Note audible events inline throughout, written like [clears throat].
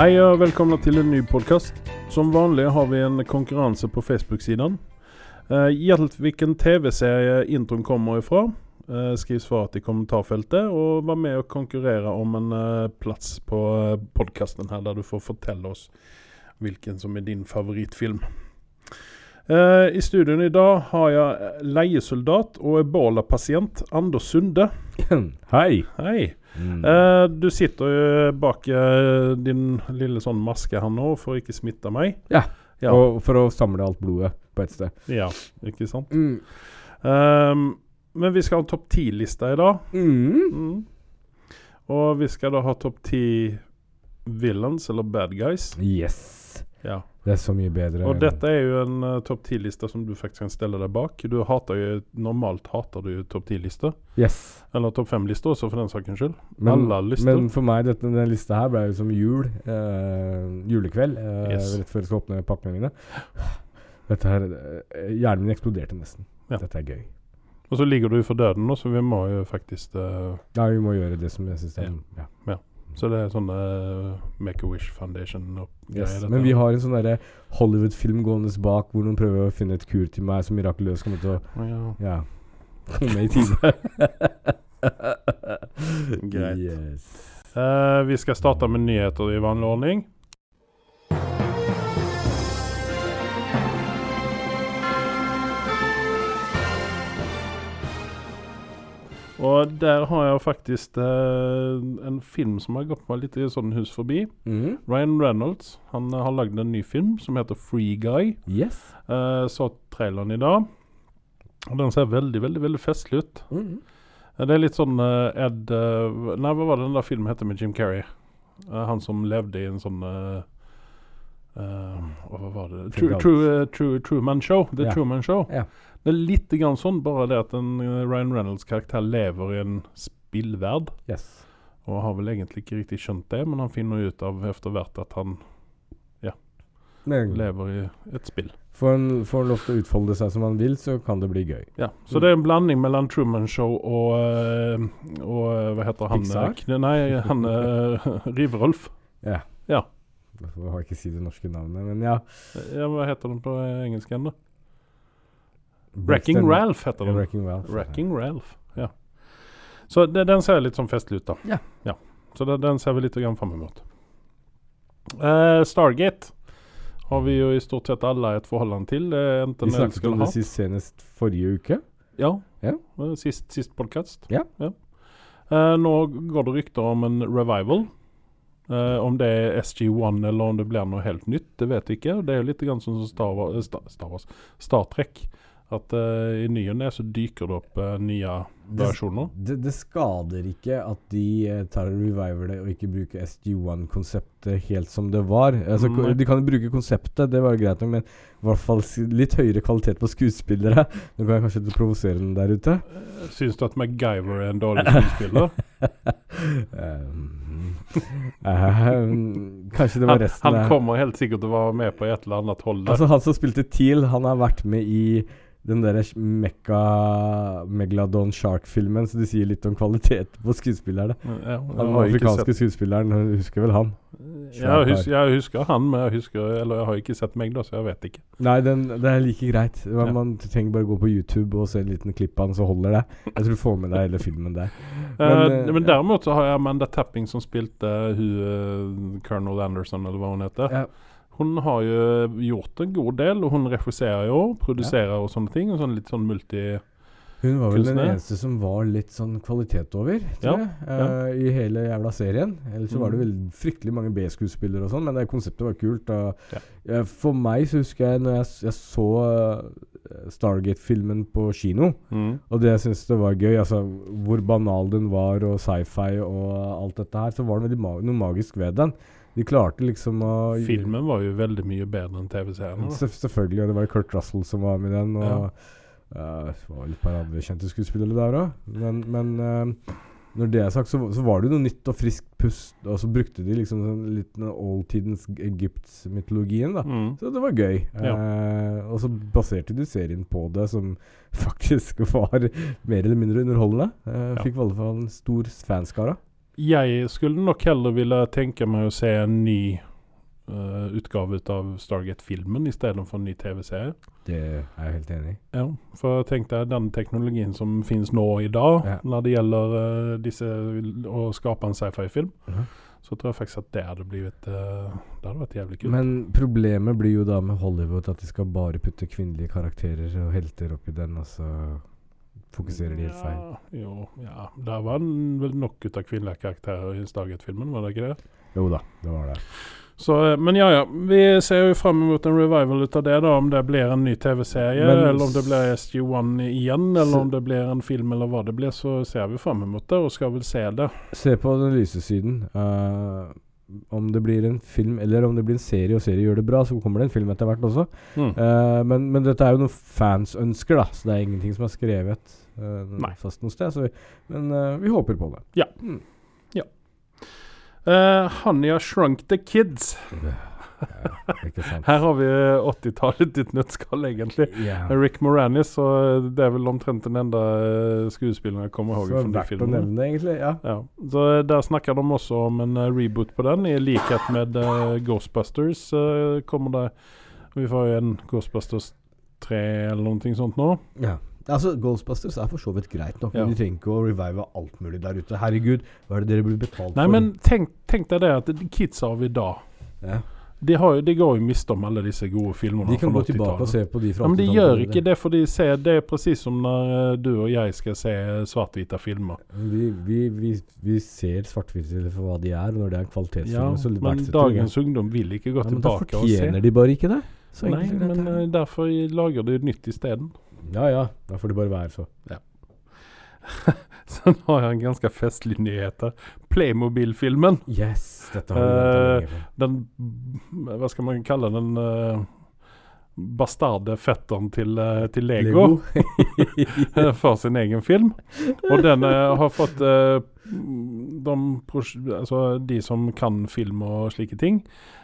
Hei og velkommen til en ny podkast. Som vanlig har vi en konkurranse på Facebook-siden. Uh, Gjett hvilken TV-serie introen kommer ifra. Uh, skriv svaret i kommentarfeltet, og vær med og konkurrere om en uh, plass på uh, podkasten her, der du får fortelle oss hvilken som er din favorittfilm. Uh, I studioen i dag har jeg leiesoldat og ebolapasient Anders Sunde. [clears throat] Hei. Hei. Mm. Uh, du sitter jo bak uh, din lille sånn maske her nå for å ikke smitte meg. Ja. Ja, Og for å samle alt blodet på ett sted. ja ikke sant? Mm. Um, men vi skal ha topp ti-lista i dag. Mm. Mm. Og vi skal da ha topp ti villains, eller bad guys. Yes. Ja. Det er så mye bedre. Og dette er jo en uh, topp ti-liste som du faktisk kan stelle deg bak. Du hater jo, Normalt hater du topp ti-lister. Yes. Eller topp fem-lister også, for den sakens skyld. Men, men for meg, dette, denne lista her ble jo som jul. Uh, julekveld. Uh, Yes. Rett før jeg skal åpne pakkene mine. Dette her Hjernen min eksploderte nesten. Ja. Dette er gøy. Og så ligger du for døden nå, så vi må jo faktisk Ja, vi må gjøre det som jeg syns er ja. ja. Så det er sånn uh, Make a Wish Foundation og greier. Yes. Men vi har en sånn derre Hollywood-film gående bak, hvor noen prøver å finne et kur til meg som mirakuløst kommer til å Å, ja. Ja. Komme i tide. [laughs] [laughs] Greit. Yes. Uh, vi skal starte med nyheter i vanlig ordning. Og der har jeg faktisk eh, en film som har gått meg litt i sånn hus forbi. Mm. Ryan Reynolds han har lagd en ny film som heter Free Guy. Yes. Uh, så traileren i dag. Og den ser veldig, veldig veldig festlig ut. Mm. Eh, Det er litt sånn eh, Ed eh, Nei, hva var det den der filmen heter med Jim Carrey? Eh, han som levde i en sånn eh, eh, Hva var det? True, true, true, Truman Show. The Ja. Truman Show. Yeah. Det er litt grann sånn, bare det at en eh, Ryan Reynolds karakter lever i en spillverd. Yes. Og har vel egentlig ikke riktig skjønt det, men han finner ut av etter hvert at han Men lever i et spill. får han får han lov til å utfolde seg som han vil, så kan det bli gøy. Ja, Så det er en blanding mellom Truman Show og, eh, og Hva heter han? Pixar? Nei, han [laughs] Riverolf. Yeah. Ja. Jeg har ikke si det norske navnet, men ja. Ja, hva heter den på engelsk igjen, da? Wrecking Ralph heter den. Wrecking Ralph. Wrecking Ralph, ja. Så det, den ser litt sånn festlig ut, da. Ja. Så det, den ser vi litt fram imot. Uh, Stargate har vi jo i stort sett alle et forhold til. Vi snakket om det sist senest forrige uke. Ja. Ja. Eh, Sist, sist podkast. Ja. Uh, nå går det rykter om en revival. Eh, om det er SG1 eller om det blir noe helt nytt, det vet vi ikke. Det er litt sånn som Star eh, Star, Star, Star Trek. At uh, i ny og ne så dyker det opp uh, nye versjoner. Det, det skader ikke at de uh, tar og reviver det og ikke bruker SG1-konseptet helt som det var. Altså, mm. De kan jo bruke konseptet, det var greit nok, men i hvert fall litt høyere kvalitet på skuespillere. Nå kan jeg kanskje ikke provosere den der ute. Syns du at MacGyver er en dårlig skuespiller? Um, [laughs] um, kanskje det var resten han han kommer helt sikkert til å være med på et eller annet hold. Altså Han som spilte TIL, han har vært med i den derre Mekka Megladon Shark-filmen, så det sier litt om kvalitet på skuespillerne. Ja, Den afrikanske skuespilleren, husker vel han? jeg, hus, jeg husker han, men jeg husker Eller jeg har ikke sett meg, da, så jeg vet ikke. Nei, den, det er like greit. Man, Ja. man trenger bare gå på YouTube og se en liten klipp av den, så holder det. Jeg tror du får med deg hele filmen der. Men, Men, eh, men derimot så har jeg Amanda Tapping som spilte hun uh, Colonel Anderson, eller hva hun heter. Ja. Hun har jo gjort en god del, og hun regisserer jo, produserer og sånne ting. Og sånn litt sånn multi... Hun var vel den eneste som var litt sånn kvalitet over, Ja, tror jeg, Uh, i hele jævla serien. Ellers så var det Mm. vel fryktelig mange B-skuespillere og sånn, men det konseptet var kult. Og, Ja. uh, for meg så husker jeg når jeg, jeg så uh, Stargate-filmen på kino, Mm. og det jeg syntes det var gøy, altså hvor banal den var, og sci-fi og alt dette her, så var det ma noe magisk ved den. De klarte liksom å Filmen var jo veldig mye bedre enn TV-serien. Selv- Selvfølgelig, og det var Kurt Russell som var med i den. Og eh, det var et par andre kjente skuespillere der òg. Men, men uh, når det er sagt, så, så var det jo noe nytt og friskt pust. Og så brukte de liksom sånn litt den oldtidens Egypt-mytologien. da Mm. Så det var gøy. Ja. Uh, og så baserte de serien på det, som [laughs] faktisk var mer eller mindre underholdende. Uh, Ja. Fikk i alle fall en stor fanskara. Jeg skulle nok heller ville tenke meg å se en ny uh, utgave ut av Stargate-filmen i stedet for en ny TV-serie. Det er jeg helt enig i. Ja, for tenk deg den teknologien som finnes nå i dag Ja. når det gjelder uh, disse å skape en sci-fi-film, Mhm. så tror jeg faktisk at det hadde blitt uh, Det hadde vært jævlig kult. Men problemet blir jo da med Hollywood at de skal bare putte kvinnelige karakterer og helter oppi den, og så fokuserer de helt feil. Ja, jo, ja. Der var vel nok ut av kvinnelige karakterer i Stargate-filmen, var det ikke det? Jo da, det var det. Så, eh, men ja, ja. Vi ser jo fram mot en revival ut av det, da. Om det blir en ny TV-serie, eller om det blir SG1 igjen, eller om det blir en film, eller hva det blir, så ser vi fram mot det, og skal vel se det. Se på den lyse siden. Eh, om det blir en film eller om det blir en serie, og serie gjør det bra, så kommer det en film etter hvert også. Mm. Uh, men, men dette er jo noe fans ønsker, da, så det er ingenting som er skrevet uh, fast noe sted. Så vi, men uh, vi håper på det. Ja Honey, Hania Shrunk the Kids. Ja, sant. [laughs] Her har vi 80-tallet i et nøttskall, egentlig. Yeah. Rick Moranis, og det er vel omtrent den enda eh, skuespilleren jeg kommer ihåg fra de filmene. nevne, egentlig. Ja. Ja, så Der snakker de også om en eh, reboot på den, i likhet med uh, Ghostbusters. Uh, kommer det Vi får jo en Ghostbusters 3 eller noe sånt nå. Ja. Altså, Ghostbusters er for så vidt greit nok, Ja. men de trenger ikke å revive alt mulig der ute. Herregud, hva er det dere blir betalt Nei, for? men tenk, tenk deg det at Kids kidsa av i dag ja. De, har, de går jo miste om alle disse gode filmene De kan gå tilbake og se på de fra Ja, men de gjør ikke det, for de ser det er presis som når eh, du og jeg skal se svart-hvite filmer. Vi, vi, vi, vi ser svart-hvite for hva de er, når det er en kvalitetsfilm. Ja, så men dagens ungdom vil ikke gå ja, tilbake og se. Men da fortjener de bare ikke det. Så Nei, men uh, eh, derfor lager de nytt isteden. Ja ja, da får det bare være så. Så [laughs] [laughs] nå har jeg en ganske festlig nyhet. Playmobil-filmen. Yes, dette har vi ventet Eh. Den Hva skal man kalle den? Uh, bastarde fetteren til, uh, til Lego, [laughs] for sin egen film. Og den uh, har fått uh, de, altså, de som kan film og slike ting,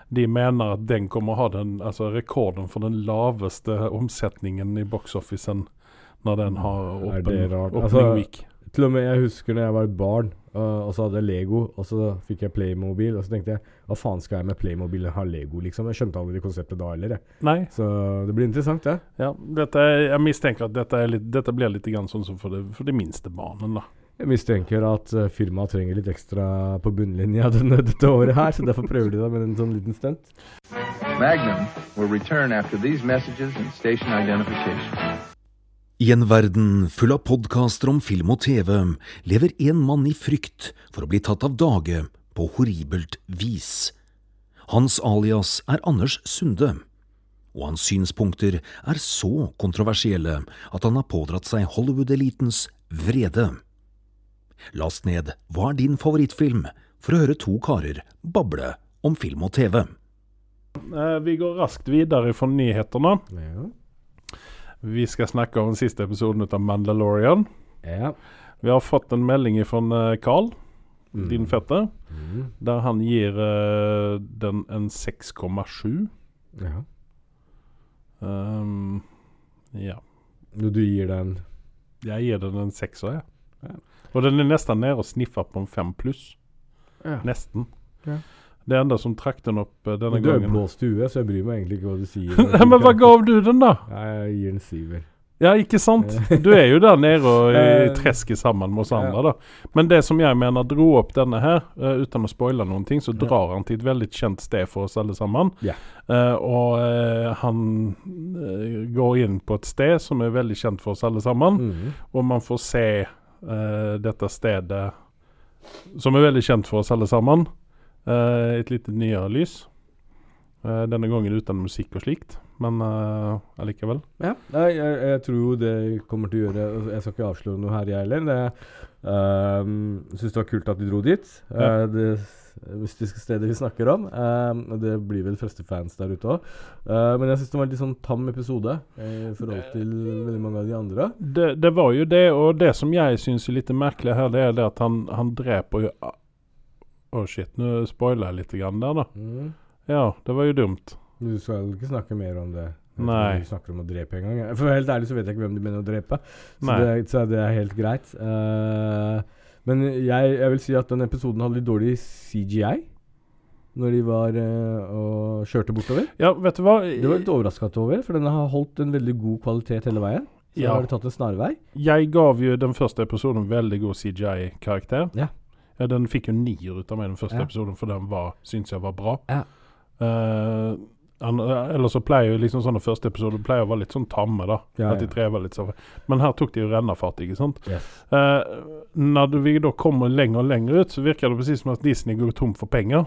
de mener at den kommer å ha den, altså, rekorden for den laveste omsetningen i box-officen når den har åpen, Altså, week. Til og med jeg husker når jeg var et barn, uh, og så hadde jeg Lego, og så fikk jeg Playmobil, og så tenkte jeg hva faen skal jeg med Playmobil og ha Lego, liksom? Jeg skjønte aldri konseptet da heller, jeg. Nei, Så det blir interessant, det. ja, dette, jeg mistenker at dette, er litt, dette blir litt grann sånn som for, det, for de minste barna. da. Jeg mistenker at uh, firmaet trenger litt ekstra på bunnlinja [laughs] denne, dette året her, så derfor prøver de det med en sånn liten stunt. Magnum will return after these messages and station identification. I en verden full av podkaster om film og TV lever en mann i frykt for å bli tatt av dage på horribelt vis. Hans alias er Anders Sunde, og hans synspunkter er så kontroversielle at han har pådratt seg Hollywood-elitens vrede. Last ned Hva er din favorittfilm? for å høre to karer bable om film og TV. Eh, vi går raskt videre for nyhetene. Ja. Vi skal snakke om den siste episoden av Mandalorian. ja. Vi har fått en melding fra Carl, Mm. din fetter, Mm. der han gir uh, den en 6,7. ja. Um, ja. Du gir den Jeg gir den en sekser, jeg. Ja. Og den er nesten nede og sniffer på en fem pluss. ja. Nesten. Ja. Det enda som trakk den opp uh, denne Men Du er gangen blå stue, så jeg bryr meg egentlig ikke hva du sier. [laughs] Nei, Men hva gav du den, da? Nei, jeg gir den syver. Ja, ikke sant? Du er jo der nede og i Eh, tresket sammen med oss andre, da. Men det som jeg mener dro opp denne her, uh, uten å spoile noen ting, så drar han til et veldig kjent sted for oss alle sammen. Eh, og uh, han går inn på et sted som er veldig kjent for oss alle sammen, Mm. og man får se dette stedet som er veldig kjent for oss alle sammen. Eh, et litt nyere lys. Eh, denne gangen uten musikk og slikt, men eh, allikevel. Ja, jeg, jeg tror jo det kommer til å gjøre altså, Jeg skal ikke avsløre noe her, jeg heller. Jeg uh, Syns det var kult at du dro dit. Ja. Uh, det mystiske stedet vi snakker om. Um, det blir vel fleste fans der ute òg. men jeg syns det var en litt sånn tam episode i forhold til veldig mange av de andre. Det, det var jo det, og det som jeg syns er litt merkelig her, det er det at han, han dreper jo Å, shit, nå spoiler jeg litt grann der, da. Mm. Ja, det var jo dumt. Du skal ikke snakke mer om det. Nei. Du snakker om å drepe en gang. For helt ærlig så vet jeg ikke hvem de mener å drepe. Så, det, så det er helt greit. Uh, Men jeg, jeg vil si at den episoden hadde litt dårlig CGI. Når de var uh, og kjørte bortover. Ja, vet du hva? Det var litt overraska over, for den har holdt en veldig god kvalitet hele veien. Så Ja. har det tatt en snarvei. Jeg gav jo den første episoden veldig god CGI-karakter. Ja. Ja, Den fikk jo nier ut av meg, den første Ja. episoden, for den var, syns jeg var bra. Ja. Uh, an, ellers så pleier jo liksom sånne første episoder pleier å være litt sånn tamme, da. Ja, At de tre trever litt sånn. Men her tok de jo rennafart, ikke sant. Yes. Uh, når vi da kommer lenger og lenger ut, så virker det presis som at Disney går tom for penger.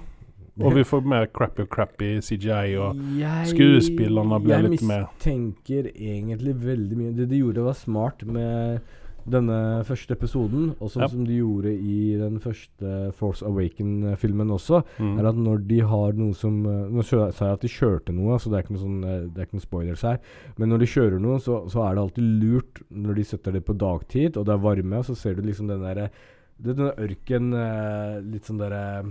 Og vi får mer crappy og crappy CGI, og Jeg- skuespillerne blir litt mer Jeg mistenker egentlig veldig mye Det de gjorde, var smart med denne første episoden, og sånn Ja. som de gjorde i den første Force Awaken-filmen også, mm. er at når de har noe som eh, Nå sa jeg at de kjørte noe, så det er ikke noe sånn eh, Det er ikke noe spoilers her. Men når de kjører noe, så, så er det alltid lurt når de setter det på dagtid, og det er varme, og så ser du liksom den derre den ørken eh, Litt sånn derre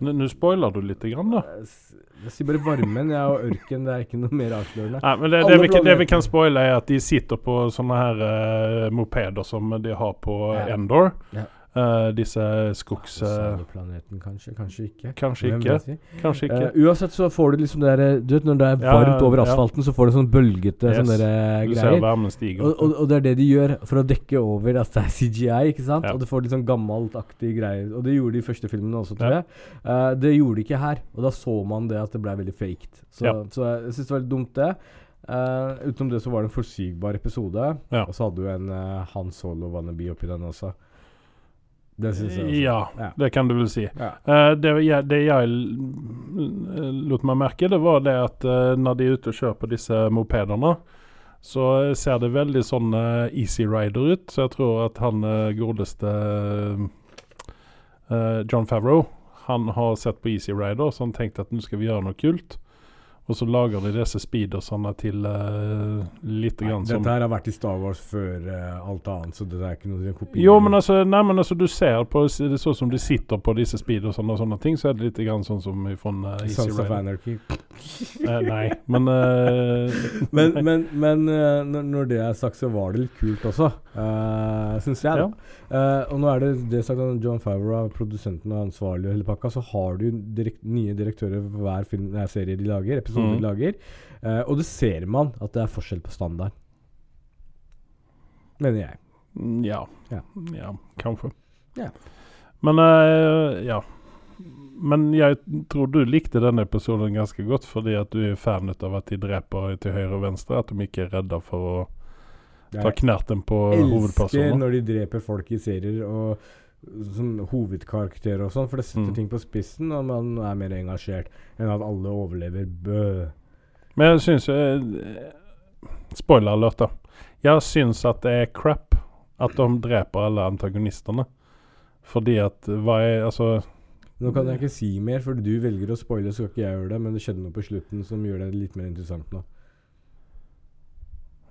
Nå nå spoiler du litt, grann, da. eh, Jeg sier bare varmen, jeg, og ørken. Det er ikke noe mer avslørende. Nei, men det, det, vi, kan- det vi kan spoile, er at de sitter på sånne her uh, mopeder som de har på Ja. Endor. Ja. Eh, disse skogs... eh, planeten, kanskje. Kanskje ikke. kanskje ikke. Kanskje ikke. Uh, uansett så får du liksom det der Du vet når det er Ja, varmt over ja. asfalten, så får du sånn bølgete Yes. sånne greier. du ser greier. varmen stige Og, og, og det er det de gjør for å dekke over at det er CGI, ikke sant? Ja. Og du får litt sånn gammeltaktige greier. Og det gjorde de i første filmene også, tror Ja. jeg. Det gjorde de ikke her. Og da så man det at det ble veldig faked. Så, Ja. så jeg syns det var litt dumt, det. Uh, utenom det så var det en forutsigbar episode. Ja. Og så hadde du en uh, Han Solo wannabe oppi den også. Det syns jeg også. Ja, Ja. det kan du vel si. Ja. Uh, det, jeg, det jeg lot meg merke, det var det at uh, når de er ute og kjører på disse mopedene, så ser det veldig sånn eh, Easy Rider ut. Så jeg tror at han godeste John Favreau, han har sett på Easy Rider, så han tenkte at nå skal vi gjøre noe kult. Og så lager de disse speedersene til uh, litt Nei, grann som dette her har vært i Star Wars før uh, alt annet, så det er ikke noe kopi. Jo, men altså, nei, men altså du ser på det sånn som de sitter på disse speedersene og sånne ting, så er det litt grann sånn som fra uh, Easy Sons of Anarchy. uh, nei, men eh, [laughs] Men, men, men eh, når, det er sagt, så var det litt kult også, uh, syns jeg. Ja. da. Eh, og nå er det det sagt at John Favreau er produsenten og ansvarlig og hele pakka, så har du direkt, nye direktører for hver film, nei, serie de lager, episode Mhm. de lager. Uh, og det ser man at det er forskjell på standard. Mener jeg. mm, ja. Ja. ja. kanskje. Ja. Men uh, ja. Men jeg tror du likte denne episoden ganske godt, fordi at du er fan av at de dreper til høyre og venstre. At de ikke er redde for å ta knerten på hovedpersonen. Jeg elsker når de dreper folk i serier og sånn hovedkarakter og sånn, for det setter Mm. ting på spissen, og man er mer engasjert enn at alle overlever. Bø. Men jeg syns eh, Spoiler alert, da. Jeg syns at det er crap at de dreper alle antagonistene. Fordi at hva er Altså Nå kan jeg ikke si mer, for du velger å spoile, så skal ikke jeg gjøre det, men det skjedde noe på slutten som gjør det litt mer interessant nå.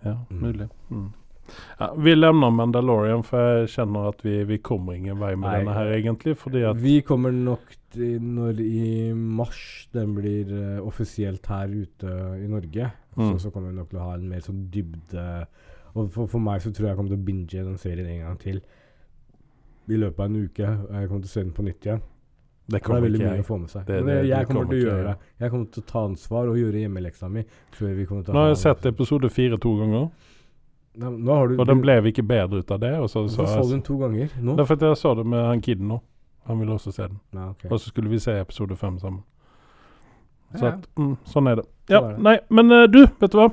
Ja, Mm. mulig. Mm. Ja, vi lemner Mandalorian, for jeg kjenner at vi, vi kommer ingen vei med Nei. denne her, egentlig. Vi kommer nok når i mars den blir uh, offisielt her ute i Norge, Mm. så, så kommer vi nok til å ha en mer sånn dybde Og for, for meg så tror jeg jeg kommer til å binge den serien en gang til. I løpet av en uke. Jeg kommer til å se den på nytt igjen. det det er veldig mye jeg. å få med seg. Det- Men det- jeg, kommer kommer til å gjøre det. Jeg kommer til å ta ansvar og gjøre hjemmeleksa mi. Nå har jeg sett episode fire to ganger, Nei, Nå har du og den ble ikke bedre ut av det. Og så, så, så du den to ganger nå? det er fordi jeg så det med han kiden nå. Han ville også se den. Ja, okay. Og så skulle vi se episode fem sammen. Så Ja, at, mm, sånn er det. Ja, det. nei, men uh, du, vet du hva?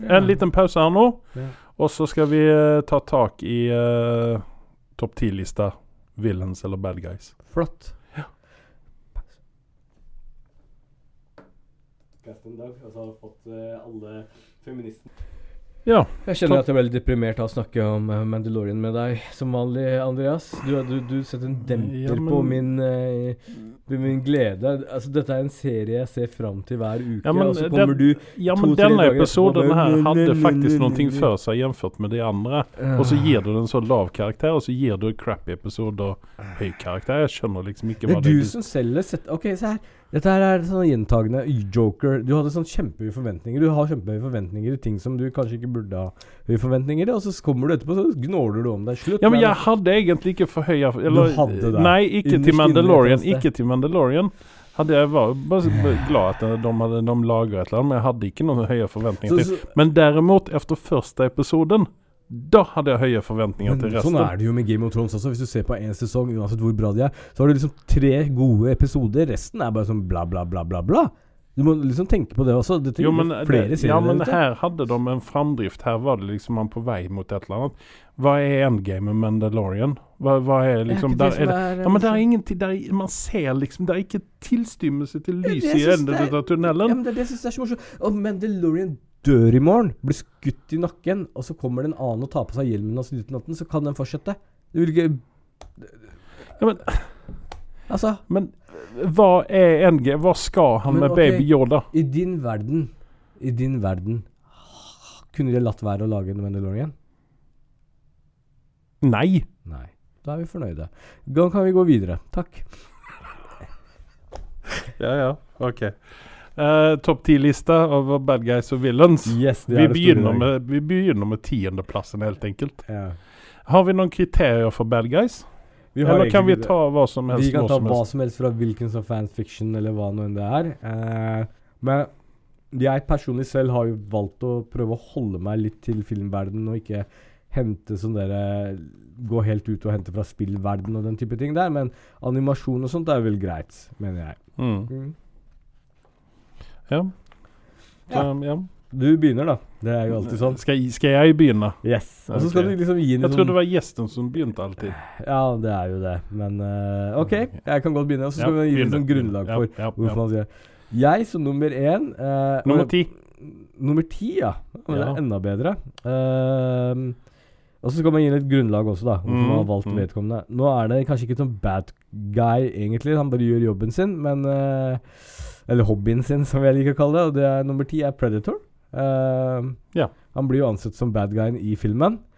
ja. En liten pause her nå. Ja. Og så skal vi uh, ta tak i uh, topp ti-lista. Villains eller bad guys. Flott. Ja. en dag, og så har jeg fått alle feministene Ja. Jeg kjenner at jeg ble litt deprimert av å snakke om eh, Mandalorian med deg, som vanlig, Andreas. Du, du, du setter en demper Ja, men- på min, uh, min glede. Altså, dette er en serie jeg ser fram til hver uke, Ja, men og så kommer den, du Ja, men denne episoden her hadde faktisk noe for seg jevnført med de andre. Og så gir du den så lav karakter, og så gir du crappy episode og høy karakter. Jeg skjønner liksom ikke Det er det du som selger sett Ok, se her. Dette her er sånn gjentagende joker. Du hadde sånn kjempehøye forventninger. Du har kjempehøye forventninger i ting som du kanskje ikke burde ha høye forventninger til, og så kommer du etterpå, så gnåler du om deg. Slutt. Ja, men jeg hadde egentlig ikke for høye eller, hadde det. Nei, ikke Innerst til Mandalorian. Ikke til Mandalorian. Hadde jeg var bare [sighs] glad at de, hadde, de laget et eller annet, men jeg hadde ikke noen høye forventninger så, til. Men derimot, efter første episoden, da hadde jeg høye forventninger til men resten. sånn er det jo med Game of Thrones også. Hvis du ser på én sesong, uansett hvor bra de er, så har du liksom tre gode episoder. Resten er bare sånn bla, bla, bla, bla, bla. Du må liksom tenke på det også. Det Jo, men, flere det, ja, men der her hadde de en framdrift. Her var det liksom man på vei mot et eller annet. Hva er endgame med Mandalorian? Hva, hva er liksom der, er det, er, Ja, men det er liksom- ingenting der, er- Man ser liksom Det er ikke tilstymmelse til Det er lys i enden er- av tunnelen. Ja, men det det synes jeg er så morsomt. Og Mandalorian dør i morgen, blir skutt i nakken, og så kommer det en annen og tar på seg hjelmen og snur ut natten, så kan den fortsette. Du vil ikke Ja, men, Altså, men hva er NG? Hva skal han Men med okay, baby Yoda? i din verden I din verden Kunne de latt være å lage en Mandalorian? Nei. Nei. Da er vi fornøyde. Da kan vi gå videre. Takk. Ja, ja. OK. Uh, Topp ti-lista over bad guys og villains. Yes, det Vi er begynner, med, vi begynner med tiendeplassen, helt enkelt. ja. Har vi noen kriterier for bad guys? Eller kan vi ta hva som helst? Vi kan ta hva som helst fra hvilken som fanfiction eller hva nå enn det er. Uh, men jeg personlig selv har jo valgt å prøve å holde meg litt til filmverdenen og ikke hente sånn dere Gå helt ut og hente fra spillverden og den type ting der. Men animasjon og sånt er vel greit, mener jeg. Mm. Ja. Ja. Så, ja. Du begynner, da. Det er jo alltid sånn. Skal, skal jeg begynne? Yes. Og så skal Ok. du liksom gi en Jeg trodde det var gjesten som begynte alltid. Ja, det er jo det. Men eh, OK, jeg kan godt begynne. Og så skal Ja, vi gi litt sånn du. grunnlag Ja, for ja, hvorfor ja. man sier Jeg som nummer én eh, Nummer ti. Nummer ti, ja. Det Ja. er enda bedre. Ehm, og så skal man gi litt grunnlag også, da. Hvorfor Mm, man har valgt mm. vedkommende. Nå er det kanskje ikke sånn bad guy, egentlig. Han bare gjør jobben sin, men eh, Eller hobbyen sin, som jeg liker å kalle det. Og det er nummer ti er Predator. Uh, Ja. Han blir jo ansett som bad guyen i filmen. Ja,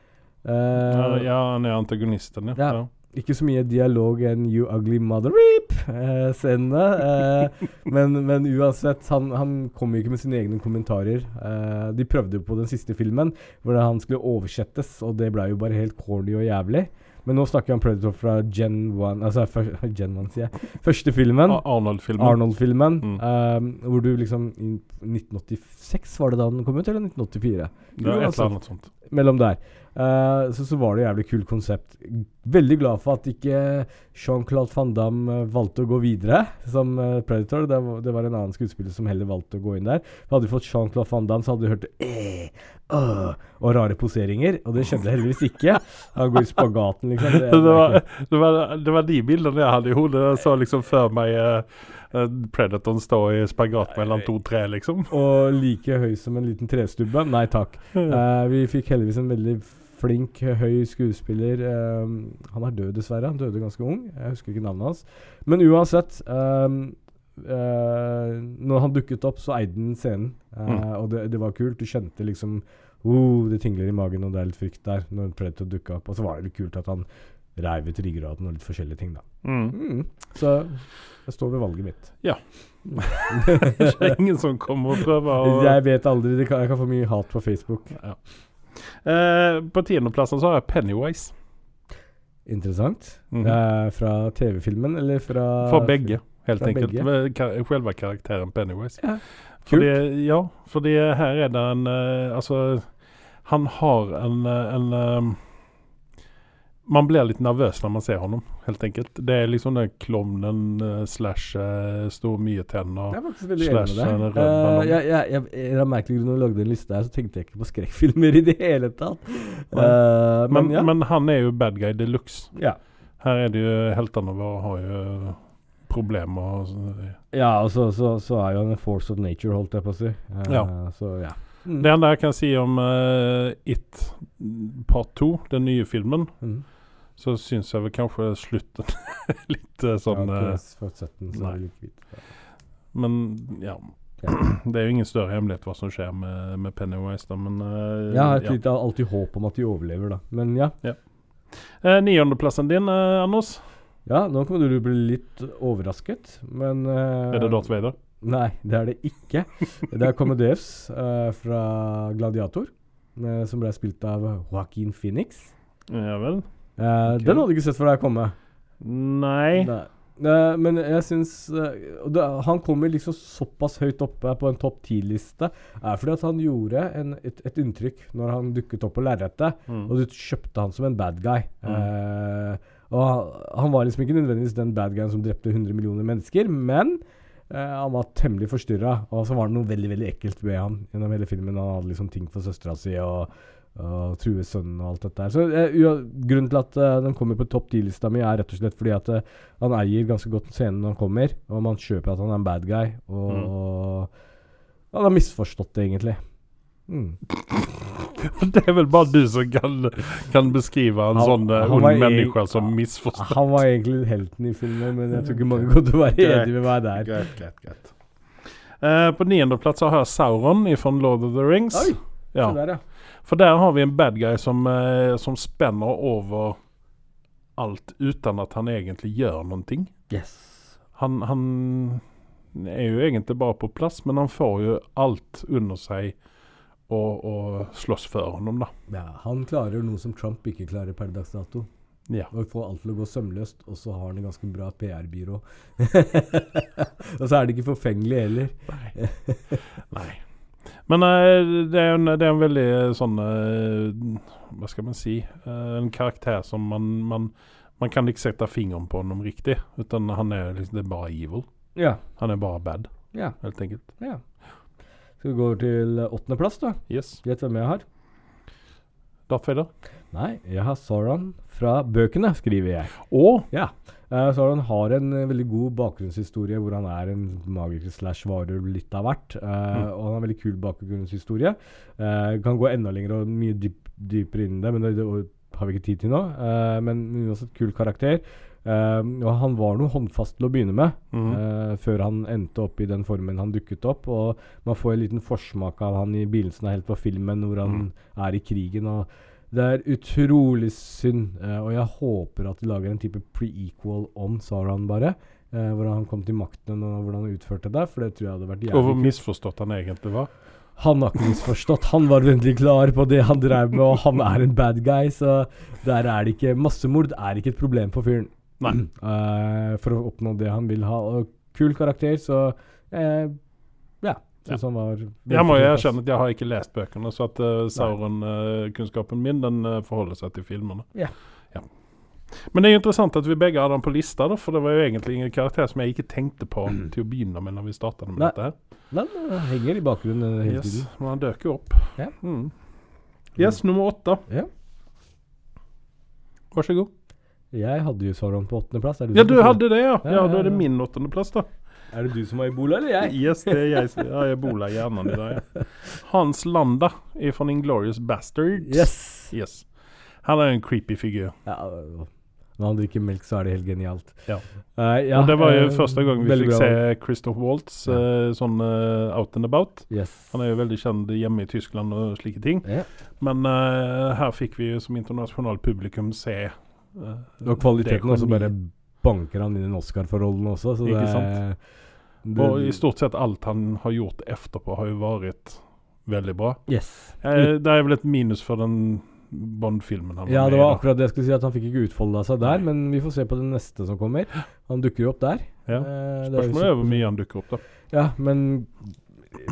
Uh, ja, han er antagonisten, ja. Ja. ja. Ikke så mye dialog enn You Ugly Mother Reap-scenene. Uh, [laughs] men, men uansett, han, han kom jo ikke med sine egne kommentarer. Eh, de prøvde jo på den siste filmen, hvor han skulle oversettes, og det ble jo bare helt corny og jævlig. Men nå snakker jeg om Predator fra Gen 1 Altså [laughs] Gen 1, sier jeg. Første filmen. Arnold-filmen. Arnold-filmen. Mm. um, hvor du liksom i 1986 var det da den kom ut, eller 1984? Det er et eller annet sånt. mellom der. Eh, så, så var det jævlig kult konsept. Veldig glad for at ikke Jean-Claude Van Damme eh, valgte å gå videre som eh, Predator. Det var, det var en annen skuespiller som heller valgte å gå inn der. For Hadde vi fått Jean-Claude Van Damme, så hadde vi hørt eh, øh, og rare poseringer. Og det skjedde heldigvis ikke. Han går i spagaten, liksom. Det, Det var, det, var, det var de bildene jeg hadde i hodet. Jeg så liksom før meg uh, eh, Predatoren stå i spagat mellom to tre, liksom. og like høy som en liten trestubbe. Nei takk. Uh, vi fikk heldigvis en veldig flink, høy skuespiller. Um, han er død, dessverre. Han døde ganske ung. Jeg husker ikke navnet hans. Men uansett um, uh, Når han dukket opp, så eide han scenen. Uh, Mm. Og det, det var kult. Du kjente liksom oh, Det tingler i magen, og det er litt frykt der når Predator dukka opp. Og så var det litt kult at han reiv ut ryggraden og litt forskjellige ting, da. Mm. Mm. Så jeg står ved valget mitt. Ja. [laughs] Det er ingen som kommer og prøver å Jeg vet aldri. Kan, jeg kan få mye hat på Facebook. ja. Eh, På tiendeplassen så har jeg Pennywise. Interessant. Mhm. Eh, fra TV-filmen, eller fra For begge, helt fra enkelt. begge. Selve karakteren Pennywise. Ja. Fordi, ja, fordi her er det en eh, Altså, han har en, eh, en Man blir litt nervøs når man ser honom, helt enkelt. Det er liksom den klovnen eh, slash uh, stor mye tenner. Jeg er Slash en rød Eh, ballong. jeg, jeg, jeg, jeg, av merkelige grunner lagde en liste her, så tenkte jeg ikke på skrekkfilmer i det hele tatt. Uh, men, Men, ja. men han er jo bad guy de luxe. ja. Her er det jo heltene våre har jo problemer. og Ja, og så, så, så er jo han en force of nature, holdt jeg på å si. Eh, Ja. Så ja. Mm. Det enda jeg kan si om It part 2, den nye filmen, Mm. Så syns jeg vel kanskje slutten [laughs] litt eh, sånn ja, eh, det litt. Men ja. Ja. [clears throat] Det er jo ingen større hemmelighet hva som skjer med, med Pennywise, da, men eh, Jeg har ja. alltid håp om at de overlever, da. Men ja. Eh, Niendeplassen din, eh, Anders? Ja, nå kommer du til å bli litt overrasket, men eh, Er det Darth Vader? Nei, det er det ikke. Det er Comedeus eh, fra Gladiator, som ble spilt av Joaquin Phoenix. Ja vel? Eh, Ok. Den hadde du ikke sett for deg komme. Nei. Nei. Eh, men jeg syns eh, Han kommer liksom såpass høyt oppe på en topp ti-liste er fordi at han gjorde en, et, et inntrykk når han dukket opp på lerretet, Mm. og du kjøpte han som en bad guy. Eh, og han, han var liksom ikke nødvendigvis den bad guyen som drepte 100 millioner mennesker, men eh, han var temmelig forstyrra, og så var det noe veldig veldig ekkelt ved han gjennom hele filmen. Han hadde liksom ting for søstera si og, og true sønnen og alt dette her. Så uh, Grunnen til at uh, den kommer på topp 10-lista mi, er rett og slett fordi at uh, han eier ganske godt scenen når han kommer, og man kjøper at han er en bad guy. Og, og han har misforstått det, egentlig. Mm. [laughs] Det er vel bare du som kan, kan beskrive en Han- sånn han ond menneske som misforstått. Han var egentlig helten i filmen, men jeg tror ikke mange kommer til å være enig med meg der. Greit, greit, greit. Uh, på niendeplass har jeg Sauron från Lord of the Rings. Oi! Ja. så der, ja. For der har vi en bad guy som, eh, som spenner over alt uten at han egentlig gjør noen ting. Yes. Han, han er jo egentlig bare på plass, men han får jo alt under seg og, og slåss for honom, da. Ja, han klarer noe som Trump ikke klarer per dags dato. Ja. Og får alt til å gå sømløst, og så har han en ganske bra PR-byrå. [laughs] og så er det ikke forfengelig heller. Nei. [laughs] Nei. Men uh, det, er en, det er en veldig eh, sånn uh, Hva skal man si? Uh, en karakter som man, man Man kan ikke sette fingeren på honom riktig. Utan han er liksom, det er bare evil. Ja. Han er bare bad, ja, helt enkelt. ja. Skal vi gå over til åttendeplass, da? Yes. Gjett hvem jeg har? Darth Vader. Nei, jeg har Sauron fra bøkene, skriver jeg. Og Ja. Uh, han har en eh, veldig god bakgrunnshistorie hvor han er en magiker slash varulv litt av hvert. eh, Og han har en veldig kul bakgrunnshistorie. Uh, kan gå enda lenger og mye dyp, dypere inn i det, men det, det har vi ikke tid til nå. Uh, men uansett kul karakter. Eh, og han var noe håndfast til å begynne med, mm. eh, før han endte opp i den formen han dukket opp. Og man får en liten forsmak av han i begynnelsen av helt på filmen, hvor han er i krigen. og det er utrolig synd, eh, og jeg håper at de lager en type pre-equal om Sauron, bare. Eh, hvordan han kom til makten og hvordan han utførte det. For det tror jeg hadde vært jævlig og hvor misforstått han egentlig var. Han har ikke misforstått. Han var veldig klar på det han drev med, og han er en bad guy, så der er det ikke Massemord er ikke et problem for fyren. Nei. Eh, for å oppnå det han vil ha. Og kul karakter, så eh, Ja. Han var Jeg må jo erkjenne at jeg har ikke lest bøkene, så at uh, Sauron-kunnskapen min den uh, forholder seg til filmene. Ja. Ja. Men det er jo interessant at vi begge har den på lista, da, for det var jo egentlig ingen karakter som jeg ikke tenkte på til å begynne med når vi startet med Nei. dette. her. Den uh, henger i bakgrunnen hele Yes, tiden. men han døker jo opp. Ja. Mm. Yes, nummer åtte. Ja. Vær så god. Jeg hadde jo Sauron på åttendeplass. Ja, du hadde det, ja. Ja, Ja, ja, Da er det min åttendeplass, da. Er det du som har ebola, eller jeg? Yes, det er jeg. som- har ebola i hjernen i dag. Ja. Hans Landa er fra Inglorious Bastards. Yes! Yes. Han er en creepy figur. Ja, øh, når han drikker melk, så er det helt genialt. Ja. Uh, ja, det var jo uh, første gang vi fikk bra. se Christoph Waltz Ja. uh, sånn out and about. Yes. Han er jo veldig kjent hjemme i Tyskland og slike ting. Ja. Men her fikk vi som internasjonalt publikum se eh, Og kvaliteten og så bare banker han inn en Oscar for rollen også, så Ikke det sant? Det- Og i stort sett alt han har gjort etterpå, har jo vært veldig bra. Yes. Eh, det er vel et minus for den Bond-filmen han Ja, var det med var i. da. akkurat det jeg skulle si, at han fikk ikke utfolda seg der, men vi får se på den neste som kommer. Han dukker jo opp der. Ja. Eh, det Spørsmålet er hvor mye han dukker opp, da. Ja, men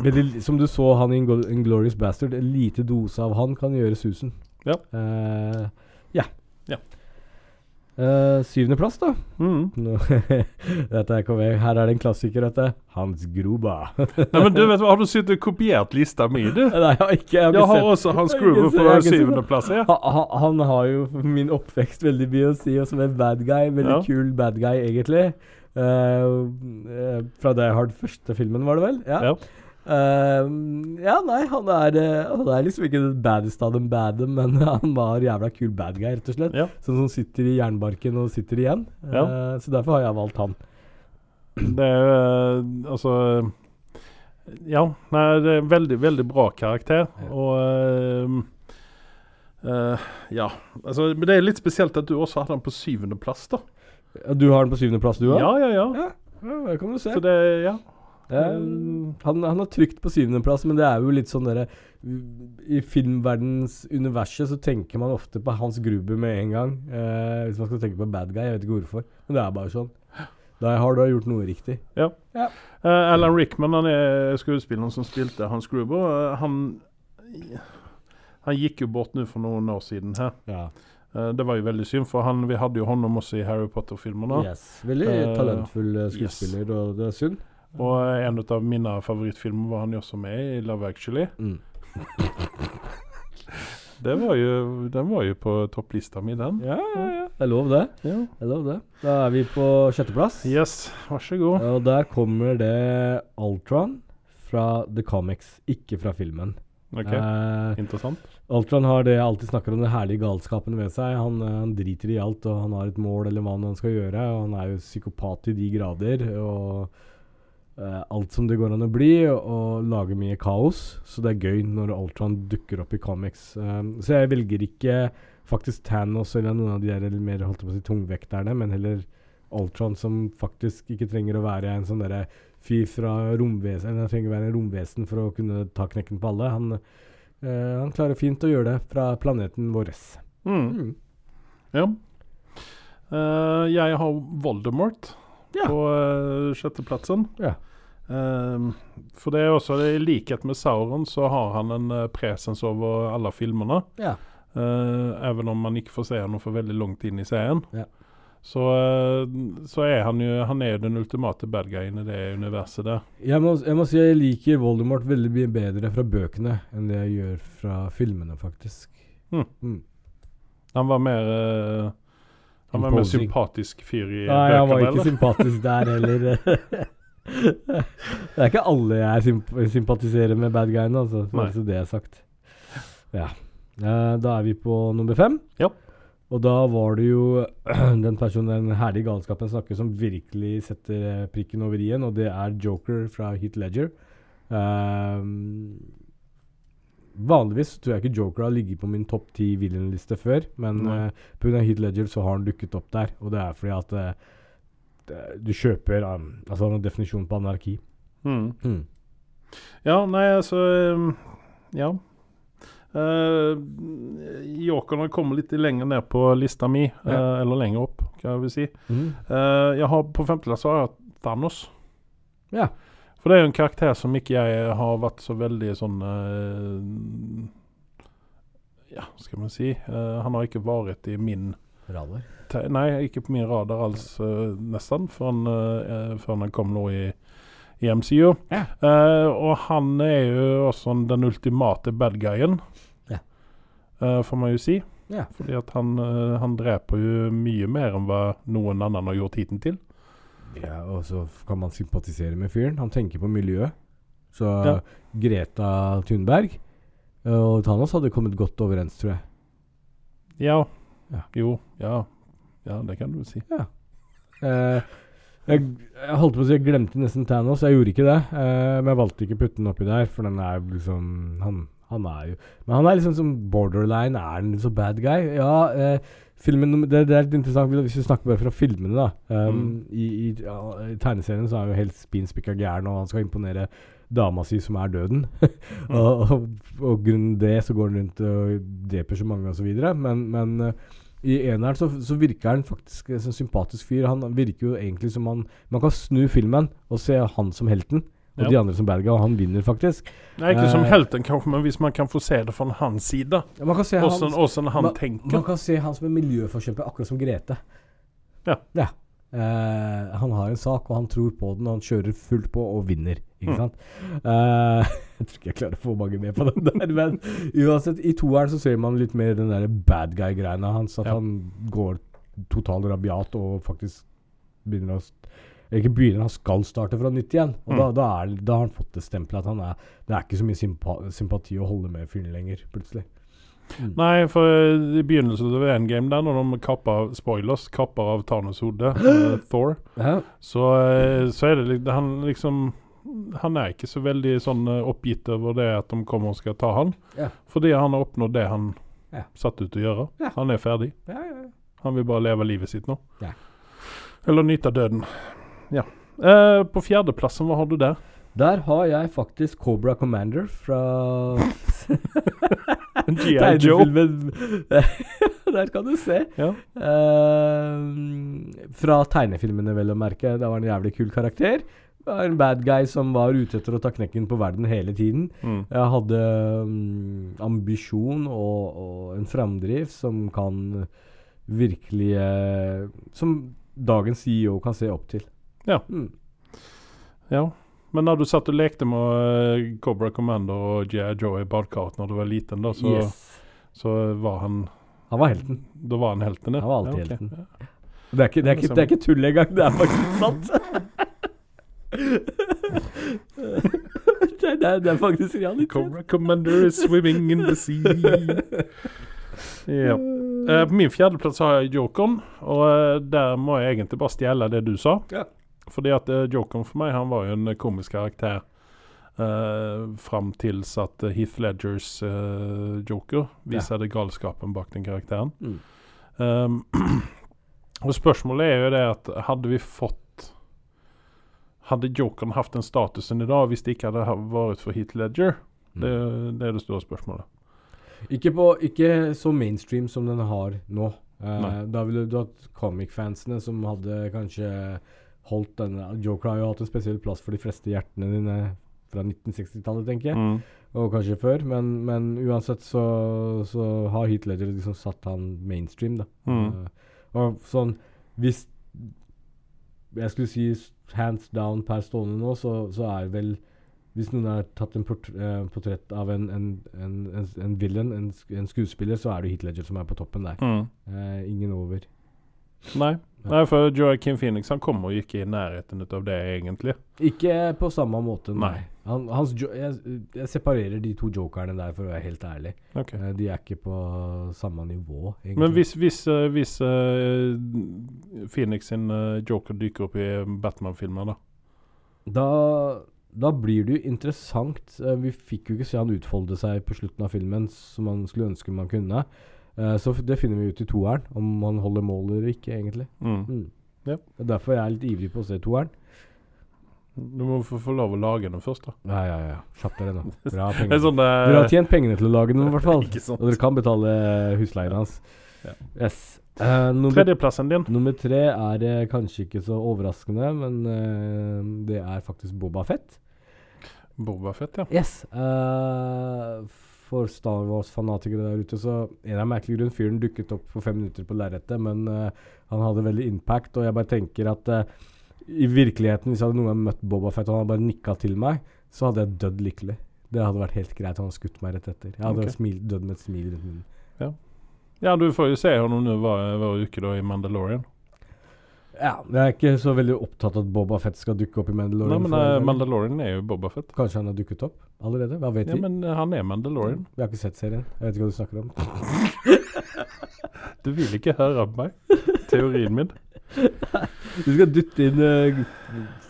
veldig, som du så han i Ingl- Inglorious Bastard, en lite dose av han kan gjøre susen. Ja. Eh, ja. Ja. Eh, Syvendeplass, da. Mm. [laughs] Dette er KV. Her er det en klassiker, dette. Hans Gruba. Nei, men du vet hva, Har du sittet og kopiert lista mi, du? [laughs] Nei, jeg har ikke, jeg har Jeg har også Hans har sett- på har syvendeplass. Ja. Ha- ha- Han har jo min oppvekst veldig mye å si, og som en bad guy. Veldig Ja. kul bad guy, egentlig. Uh, uh, fra Die Hard første filmen, var det vel? Ja. Ja. Eh, ja, nei, han er, eh, han er liksom ikke den baddeste av dem bade, men [laughs] han var jævla kul bad guy, rett og slett. Ja. Sånn som sitter i jernbarken og sitter igjen. Ja. Eh, så derfor har jeg valgt han. [clears throat] Det er jo uh, altså Ja, nei, det er en veldig, veldig bra karakter. Og Ja. Altså, men det er litt spesielt at du også hadde han på syvendeplass, da. Du har den på syvendeplass, du òg? Ja, ja, ja. ja. Ja, det kan du se. Så det, ja. Er, han, han har trygt på syvendeplass, men det er jo litt sånn derre I filmverdens universet så tenker man ofte på Hans Gruber med en gang. Eh, hvis man skal tenke på bad guy. Jeg vet ikke hvorfor, men det er bare sånn. Da har du gjort noe riktig. ja. Ja. Uh, Alan Rickman, han er skuespilleren som spilte Hans Gruber. Uh, han, han gikk jo bort nå for noen år siden her. Ja. Eh, det var jo veldig synd, for han, vi hadde jo honom oss i Harry Potter-filmene. Yes. Veldig talentfull skuespiller, yes. og det er synd. Og en av mine favorittfilmer var han jo også med i Love Actually. Mm. [laughs] Det var jo, den var jo på topplista mi, den. Ja, ja, ja. Det er lov, det. Ja. Det er lov, det. Da er vi på sjetteplass. Yes, vær så god. Og der kommer det Ultron fra The Comics, ikke fra filmen. Ok, Eh, interessant. Ultron har det jeg alltid snakker om, den herlige galskapen ved seg. Han, eh, han driter i alt, og han har et mål eller hva han skal gjøre. Og han er jo psykopat i de grader. Og eh, alt som det går an å bli, og, og lager mye kaos. Så det er gøy når Ultron dukker opp i comics. Um, så jeg velger ikke faktisk Thanos eller noen av de der mer holdt på å si, tungvekterne, men heller Ultron som faktisk ikke trenger å være en sånn derre fyr fra romvesen Eller han trenger å være en romvesen for å kunne ta knekken på alle. Han, uh, han klarer fint å gjøre det fra planeten vår. Mm. Mm. Ja. Uh, jeg har Voldemort Ja. på uh, sjetteplassen. Ja. Um, for det er også, i likhet med Sauron, så har han en uh, presens over alle filmene. Ja. Uh, even om man ikke får se ham for veldig langt inn i serien. Ja. Så, så er han jo han er den ultimate bad guyen i det universet der. Jeg må, jeg må si jeg liker Voldemort veldig mye bedre fra bøkene enn det jeg gjør fra filmene, faktisk. Mm. Mm. Han var mer eh, Han var en sympatisk fyr i Nei, han var bøkene, ikke sympatisk der heller. [laughs] det er ikke alle jeg symp sympatiserer med bad guyene, altså. Nei. Bare så det er sagt. Ja. Eh, da er vi på nummer fem. Ja. Og da var det jo [clears throat] den personen, den herlige galskapen snakker, som virkelig setter prikken over i-en, og det er Joker fra Hit Ledger. Ehm, vanligvis tror jeg ikke Joker har ligget på min topp ti villain-liste før, men Nei. uh, pga. Heat Ledger så har han dukket opp der, og det er fordi at uh, det- du kjøper um, Altså han har definisjon på anarki. Mm. Mm. Ja, nei, altså um, Ja. Uh, har kommet litt lenger ned på lista mi, Ja. uh, eller lenger opp, kan jeg vel si. Mm. Uh, jeg har På femteplass har jeg Thanos. Ja. For det er jo en karakter som ikke jeg har vært så veldig sånn uh, Ja, skal man si. Uh, han har ikke vært i min Radar. Nei, ikke på min radar alls, uh, nesten, før han, før han kom nå i, i MCU. Ja. Eh, og han er jo også den ultimate bad guyen, Ja. eh, får man jo si. Ja. Fordi at han, han dreper jo mye mer enn hva noen annen har gjort hittil. Ja, og så kan man sympatisere med fyren. Han tenker på miljøet. Så Ja. Greta Thunberg og Thanos hadde kommet godt overens, tror jeg. Ja. Ja. Jo. Ja. Ja, det kan du si. si. Eh, jeg, jeg holdt på å si jeg glemte nesten Thanos. Jeg gjorde ikke det. eh, men jeg valgte ikke å putte den oppi der, for den er liksom han, han er jo Men han er liksom som borderline. Er han så bad guy? Ja. Eh, filmen, det, det er litt interessant hvis vi snakker bare fra filmene, da. Um, I i ja, i tegneserien så er han jo helt spinspikka gæren, og han skal imponere dama si som er døden. [laughs] og, og, og grunnen det så går han rundt og dreper så mange osv. Men, men uh, i eneren så, så virker han faktisk som en sympatisk fyr. Han virker jo egentlig som han Man kan snu filmen og se han som helten, og Ja. de andre som bad guy, han vinner faktisk. Nei, ikke som Eh. helten kanskje, men hvis man kan få se det fra hans side. Ja, man kan se han, åssen han man, tenker. man kan se han som en miljøforkjemper, akkurat som Grete. Ja. Eh, han har en sak, og han tror på den, og han kjører fullt på og vinner. Ikke Mm. sant? Eh, [laughs] jeg tror ikke jeg klarer å få mange med på den der, men uansett, i toeren så ser man litt mer den der bad guy-greiene hans. At Ja. han går totalt rabiat og faktisk begynner å Ikke begynner, han skal starte fra nytt igjen. Og Mm. da, da, er, da har han fått det stempelet at han er Det er ikke så mye sympa sympati å holde med fyren lenger, plutselig. Mm. Nei, for i begynnelsen av Endgame, der, når de kapper spoilers, kapper av Thanos hode, uh, [gasps] Thor, Ja. så, eh, så er det Han liksom Han er ikke så veldig sånn eh, oppgitt over det at de kommer og skal ta han. Ja. Fordi han har oppnådd det han Ja. satt ut å gjøre. Ja. Han er ferdig. Han vil bare leve livet sitt nå. Eller nyte døden. Ja. Uh, på fjerdeplassen, hva har du der? Der har jeg faktisk Cobra Commander fra [laughs] G.I. Joe. [laughs] Der kan du se. Ja. Uh, fra tegnefilmene, vel å merke. Det var en jævlig kul karakter. Det var en bad guy som var ute etter å ta knekken på verden hele tiden. Mm. Jeg hadde um, ambisjon og, og en framdrift som kan virkelig uh, Som dagens CEO kan se opp til. Ja. Mm. ja. Men når du satt og lekte med eh, Cobra Commander og G.I. Joe i badekaret når du var liten, da, så, yes. så var han Han var helten. Da var han helten, ja. Han var alltid ja, okay. helten. Det er ikke, det er ikke, det er ikke tull engang. Det er faktisk sant. [laughs] det, det, er, det er faktisk realitet. Cobra Commander is swimming in the sea. ja. Eh, på min fjerdeplass har jeg Jokeren, og eh, der må jeg egentlig bare stjele det du sa. Ja. Fordi at eh, Jokeren for meg, han var jo en komisk karakter. Uh, fram til at eh, Heath Ledgers uh, Joker viser det galskapen bak den karakteren. Mm. Um, [clears throat] og spørsmålet er jo det at hadde vi fått Hadde Jokeren hatt den statusen i dag hvis det ikke hadde vært for Heath Ledger? Det, det er det store spørsmålet. Ikke, på, ikke så mainstream som den har nå. Uh, da ville du hatt comic-fansene som hadde kanskje holdt denne Joker har jo hatt en spesiell plass for de fleste hjertene dine fra 1960-tallet, tenker jeg. Mm. Og kanskje før. Men, men uansett så, så har Heat Ledger liksom satt han mainstream, da. Mm. Uh, og sånn Hvis jeg skulle si hands down per stående nå, så, så er vel Hvis noen har tatt en portr eh, portrett av en, en, en, en, en villain, en, en skuespiller, så er det Heat Ledger som er på toppen der. Mm. Uh, ingen over. Nei. Nei, for Joaquin Phoenix han kom og gikk i nærheten av det, egentlig. Ikke på samme måte, nei. Nei. Han, jeg, jeg separerer de to jokerne der, for å være helt ærlig. Ok. Eh, de er ikke på samme nivå, egentlig. Men hvis, hvis, eh, hvis uh, Phoenix sin uh, Joker dykker opp i Batman-filmer, da? Da, da blir det jo interessant. Vi fikk jo ikke se han utfolde seg på slutten av filmen som man skulle ønske man kunne. Eh, så det finner vi ut i toeren, om han holder mål eller ikke, egentlig. Mm. Mm. Ja. Det er derfor jeg er litt ivrig på å se toeren. Du må få, få lov å lage den først, da. Ja, ja, ja. Kjapp dere nå. [laughs] Er penger. sånn uh, dere har tjent pengene til å lage den, i hvert [laughs] fall. Ikke sant. Og dere kan betale husleien hans. Ja. Yes. Uh, nummer, Tredjeplassen din. nummer tre er uh, kanskje ikke så overraskende, men eh, det er faktisk Boba Fett. Boba Fett, ja. Yes. eh, for Star Wars-fanatikere der ute, så en av merkelig grunn fyren dukket opp for fem minutter på lerretet, men uh, han hadde veldig impact, og jeg bare tenker at uh, i virkeligheten, hvis jeg hadde noen gang møtt Bobafett og han hadde bare nikka til meg, så hadde jeg dødd lykkelig. Det hadde vært helt greit. Han hadde skutt meg rett etter. Jeg hadde okay. smil, dødd med et smil rundt munnen. Ja, du får jo se honom nå hver, hver uke da i Mandalorian. Ja, jeg er ikke så veldig opptatt av at Boba Fett skal dukke opp i Mandalorian. Nei, men eh. Mandalorian er jo Boba Fett. Kanskje han har dukket opp allerede? Hva vet Ja, vi? men eh, han er Mandalorian. Vi har ikke sett serien. Jeg vet ikke hva du snakker om. [laughs] Du vil ikke høre av meg. Teorien min. [laughs] Du skal dytte inn uh,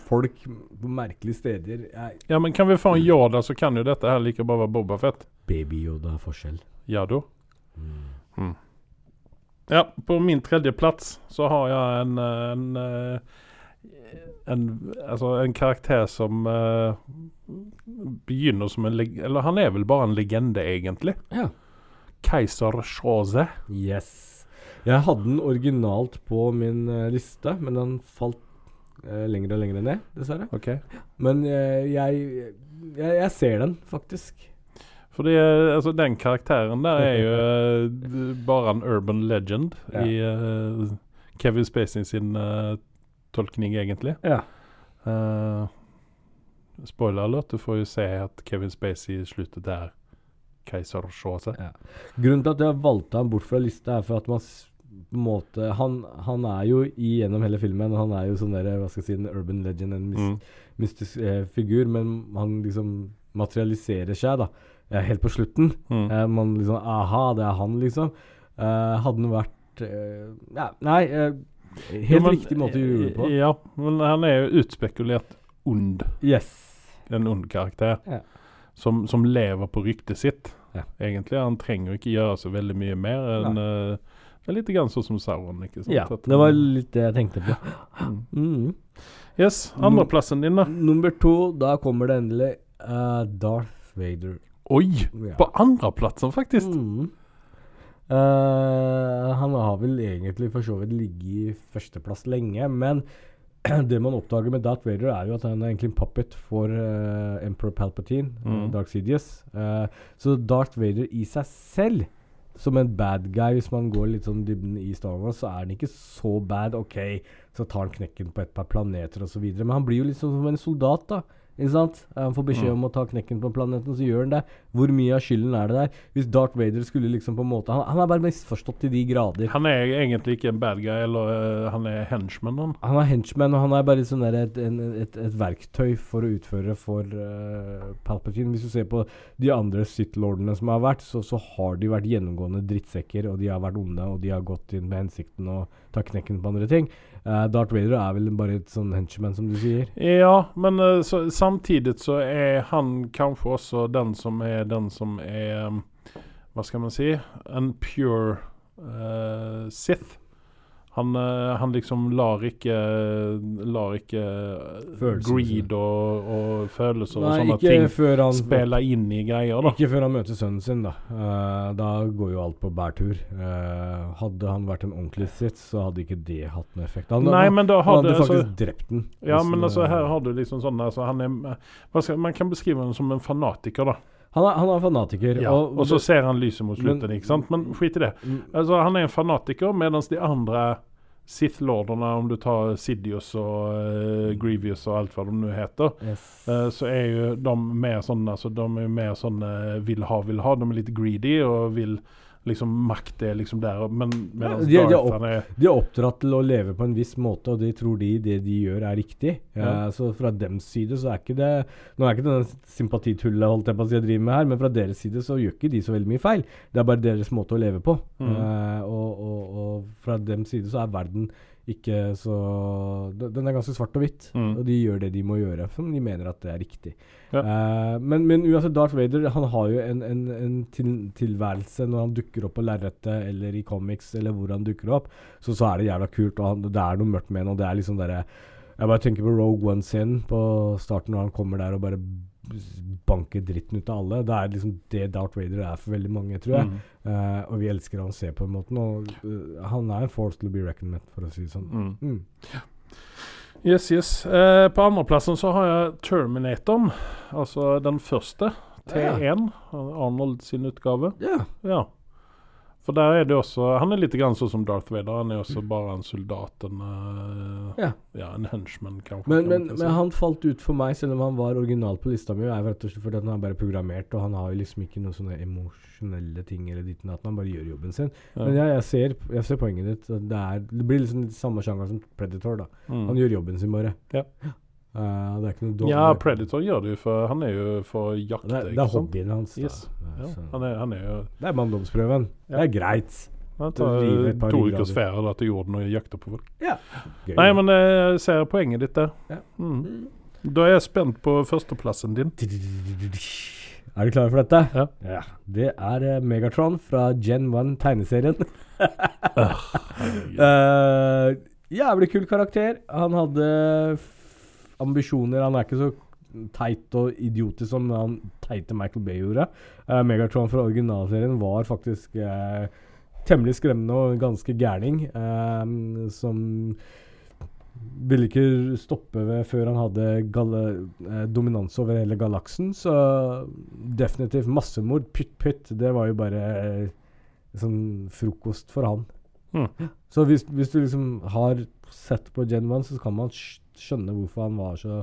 folk på merkelige steder. Jeg, Ja, men kan vi få en Yoda så kan jo dette her like bare være Boba Fett. Baby-Yoda har forskjell. Ja da. Ja, på min tredje plats så har jeg en, en, eh, en Altså en karakter som uh, begynner som en legende Eller han er vel bare en legende, egentlig. Ja. Keiser Shaze. Yes. Jeg hadde den originalt på min eh, liste, men den falt uh, lenger og lenger ned, dessverre. Ok. Men uh, jeg, jeg Jeg ser den, faktisk. Fordi eh, altså, den karakteren der er jo eh, [laughs] bare en urban legend Ja. i uh, Kevin Spacey sin uh, tolkning, egentlig. Ja. Uh, spoiler alert, du får jo se at Kevin Spacey i der. er keiser Shaze. Ja. Grunnen til at jeg valgte han bort fra lista, er for at man på en måte han, han er jo igjennom hele filmen Han er jo sånn der, hva skal jeg si, en urban legend, en mys Mm. mystisk eh, figur, men han liksom materialiserer seg da helt på slutten. Mm. Eh, man liksom Aha, det er han, liksom. Eh, hadde han vært eh, Ja, nei Helt Jo, men- riktig måte å gjøre det på. Ja, men han er jo utspekulert ond. Yes. En ond karakter. Ja. Som, som lever på ryktet sitt, Ja. egentlig. Han trenger ikke gjøre så veldig mye mer enn Det er litt grann sånn som Sauron. ikke sant? Ja, det var litt det jeg tenkte på. Mm. [gasps] Mm. Yes, Andreplassen din, da? Nummer to, da kommer det endelig uh, Darth Vader. Oi! Ja. På andreplassen, faktisk. Mm. Uh, han har vel egentlig for så vidt ligget i førsteplass lenge, men [clears throat] det man oppdager med Darth Vader, er jo at han er egentlig en puppet for uh, Emperor Palpatine, mm. Mm. Dark Sidious. Uh, så Darth Vader i seg selv, som en bad guy, hvis man går litt sånn dybden i Star Wars, så er han ikke så bad. Ok, så tar han knekken på et par planeter osv., men han blir jo litt sånn som en soldat, da. Ikke sant? Han får beskjed Mm. om å ta knekken på planeten, så gjør han det. Hvor mye av skylden er det der? Hvis Darth Vader skulle liksom på en måte Han, han er bare misforstått til de grader. Han er egentlig ikke en bad guy, eller uh, han er henchman. Han. Han er henchman, og han er bare sånn der et, en, et, et verktøy for å utføre for uh, Palpatine. Hvis du ser på de andre Sith-lordene som har vært, så, så har de vært gjennomgående drittsekker, og de har vært onde, og de har gått inn med hensikten å ta knekken på andre ting. Eh, Darth Vader er vel bare et sånn henchman, som du sier. Ja, men uh, så, samtidig så er han kanskje også den som er den som er um, Hva skal man si? En pure uh, Sith. Han, eh, han liksom lar ikke Lar ikke eh, greed og, og følelser og sånne ting han spille inn i greier, da. Ikke før han møter sønnen sin, da. Uh, da går jo alt på bærtur. Uh, hadde han vært en ordentlig sitt, så hadde ikke det hatt en effekt. Han, Nei, men da han hadde hadde faktisk altså, drept den. Ja, men altså eh, her har du liksom sånn altså, han er, skal, Man kan beskrive ham som en fanatiker, da. Han, er, han er fanatiker. Ja, og, så ser han lyset mot men- slutten, ikke sant? Men skit i det. Mm, Altså, han er en fanatiker, mens de andre Sith-lordene, om du tar Sidious og uh, Grievous og alt hva de nå heter, yes. uh, så er jo de mer sånn altså, De er mer sånn eh, vil ha, vil ha. De er litt greedy og vil liksom Makt er liksom der. Men mens de- de er opp- er De er oppdratt til å leve på en viss måte, og de tror de det de gjør, er riktig. Ja. Eh, så fra dems side så er ikke det Nå er ikke det den sympatitullet holdt jeg på å si jeg driver med her, men fra deres side så gjør ikke de så veldig mye feil. Det er bare deres måte å leve på. Mm. Uh, og, og, og fra dems side så er verden ikke så den- er ganske svart og hvitt, Mm. og de gjør det de må gjøre, For de mener at det er riktig. Ja. Uh, men, men uansett, Darth Vader han har jo en, en, en til, tilværelse når han dukker opp på lerretet eller i comics, eller hvor han dukker opp, så, så er det jævla kult. og han, Det er noe mørkt med ham, og det er liksom derre Jeg bare tenker på Rogue One sin på starten, når han kommer der og bare banker dritten ut av alle. Det er liksom det Darth Vader er for veldig mange, tror jeg. Mm. Uh, og vi elsker han se på en måte. Og uh, han er en force to be reckoned with, for å si det sånn. Mm. Mm. Yes, yes. Uh, på andreplassen så har jeg Terminatoren. Altså den første. T1. Arnold sin utgave. Ja. Ja. For der er det også Han er litt grann sånn som Darth Vader. Han er også bare en soldat. En, uh, Ja. ja, en henchman, kanskje. Men, kan men, si. men han falt ut for meg, selv om han var original på lista mi. er rett og slett fordi han er bare programmert, og han har jo liksom ikke noen sånne emosjonelle ting eller ditt og datt. Han bare gjør jobben sin. Ja. Men ja, jeg, ser, jeg ser poenget ditt. Det, er, det blir liksom samme sjanger som Predator. da Mm. Han gjør jobben sin bare. Ja. Eh, noe. Ja, Predator gjør det jo for Han er jo for jakt. Det det er hobbyen hans. Yes. Ja, Ja, han, er, han er jo Det er manndomsprøven. Ja. Det er greit. Han tar to ukers ferie til jorden og jakter på folk. Ja. Gøy. Nei, men jeg ser poenget ditt der. Ja. Mm. Da er jeg spent på førsteplassen din. Er du klar for dette? Ja. Det er eh, Megatron fra Gen 1 tegneserien. uh, [laughs] jævlig kul karakter. Han hadde ambisjoner. Han er ikke så teit og idiotisk som han teite Michael Bay gjorde. Uh, Megatron fra originalserien var faktisk uh, temmelig skremmende og ganske gærning. Uh, som ville ikke stoppe ved før han hadde dominanse dominans over hele galaksen. Så definitivt massemord. Pytt, pytt. Det var jo bare sånn frokost for han. Mm. Så hvis, hvis du liksom har sett på Gen 1, så kan man skjønne hvorfor han var så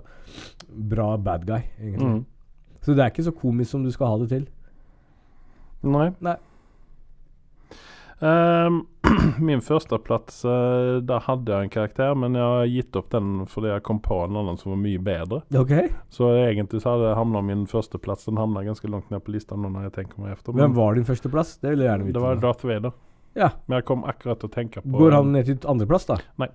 bra bad guy, egentlig. Mm. Så det er ikke så komisk som du skal ha det til. Nei. Nei. Um, [clears throat] min førsteplass, uh, der hadde jeg en karakter, men jeg har gitt opp den fordi jeg kom på en annen som var mye bedre. Okay. Så egentlig så hadde havna min førsteplass Den havna ganske langt ned på lista nå når jeg tenker meg efter. Hvem var din førsteplass? Det vil jeg gjerne vite. Det var. Darth Vader. Ja. Men jeg kom akkurat til å tenke på Går han ned til andreplass, da? Nei.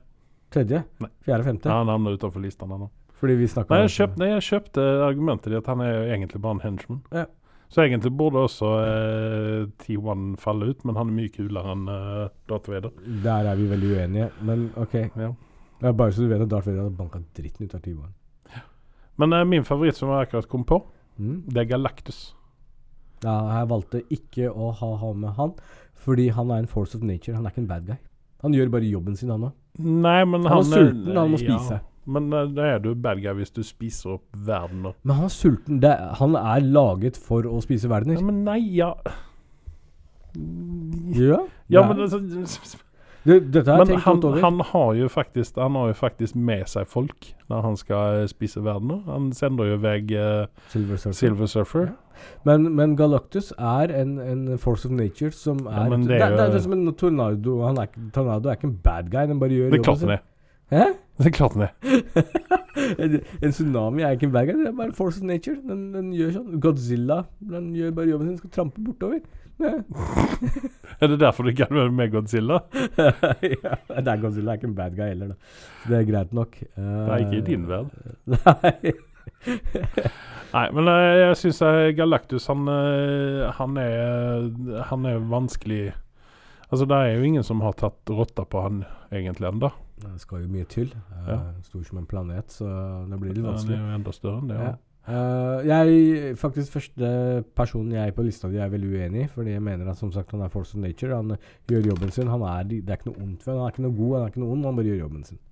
Tredje? Nei. Fjerde? Femte? Ja, han havna utenfor lista nå. Fordi vi snakka Nei, jeg kjøpte, nei, jeg kjøpte argumentet ditt at han er egentlig bare en henchman. Ja. Så egentlig burde også eh, T1 falle ut, men han er mye kulere enn eh, Darth Vader. Der er vi veldig uenige, men OK. Ja. Ja, bare så du vet at Darth Vader hadde banka dritten ut av T1. Ja. Men eh, min favoritt som jeg akkurat kom på, Mm. det er Galactus. Ja, jeg valgte ikke å ha, ha med han, fordi han er en force of nature. Han er ikke en bad guy. Han gjør bare jobben sin, han òg. Nei, men Han er sulten, han må ja, spise. Men eh, da er du bad guy hvis du spiser opp verden. Men han er sulten. Det, han er laget for å spise Ja, verdener. men nei, ja Ja, Ja, men altså det, Dette har jeg Men tenkt han, godt over. han, har jo faktisk, han har jo faktisk med seg folk når han skal eh, spise verden. Han sender jo vekk eh, Silver Surfer. Silver Surfer. Men, men Galactus er en, en force of nature som er ja, det er jo, det, det, er som en tornado. Han er, tornado er ikke en bad guy, den bare gjør Det jobben sin. Hæ? [laughs] Det klarte er. [laughs] en, en tsunami er ikke en bad guy, det er bare force of nature. Den, den gjør sånn. Godzilla den gjør bare jobben sin, skal trampe bortover. [laughs] Er det derfor du ikke er med Godzilla? [laughs] ja, det er Godzilla er ikke en bad guy heller, da. Så det er greit nok. Uh, Det er ikke i din verden. [laughs] Nei. Nei, men eh, jeg syns Galactus han, eh, han er Han er vanskelig Altså, det er jo ingen som har tatt rotta på han egentlig ennå. Det skal jo mye til. Ja. Stor som en planet, så det blir litt Han vanskelig. er jo enda større enn det. Ja. Eh, jeg, faktisk første personen jeg på lista di er veldig uenig i, fordi jeg mener at som sagt han er force of nature. Han uh, gjør jobben sin. Han er, det er ikke noe ondt ved han. Han er ikke noe god, han er ikke noe ond, han bare gjør jobben sin.